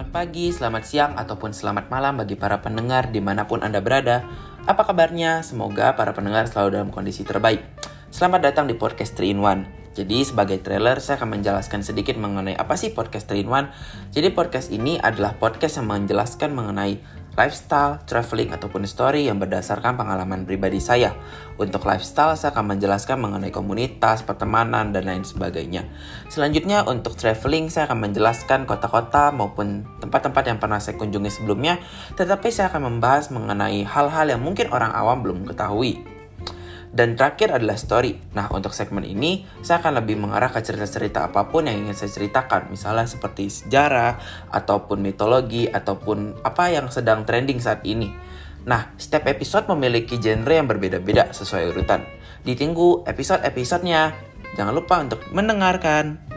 Selamat pagi, selamat siang, ataupun selamat malam bagi para pendengar di mana pun Anda berada. Apa kabarnya? Semoga para pendengar selalu dalam kondisi terbaik. Selamat datang di podcast 3 in 1. Jadi sebagai trailer saya akan menjelaskan sedikit mengenai apa sih podcast 3 in 1. Jadi podcast ini adalah podcast yang menjelaskan mengenai lifestyle, traveling, ataupun story yang berdasarkan pengalaman pribadi saya. Untuk lifestyle, saya akan menjelaskan mengenai komunitas, pertemanan, dan lain sebagainya. Selanjutnya, untuk traveling, saya akan menjelaskan kota-kota maupun tempat-tempat yang pernah saya kunjungi sebelumnya, tetapi saya akan membahas mengenai hal-hal yang mungkin orang awam belum ketahui. Dan terakhir adalah story. Nah, untuk segmen ini, saya akan lebih mengarah ke cerita-cerita apa pun yang ingin saya ceritakan. Misalnya seperti sejarah, ataupun mitologi, ataupun apa yang sedang trending saat ini. Nah, setiap episode memiliki genre yang berbeda-beda sesuai urutan. Ditunggu episode-episodenya. Jangan lupa untuk mendengarkan.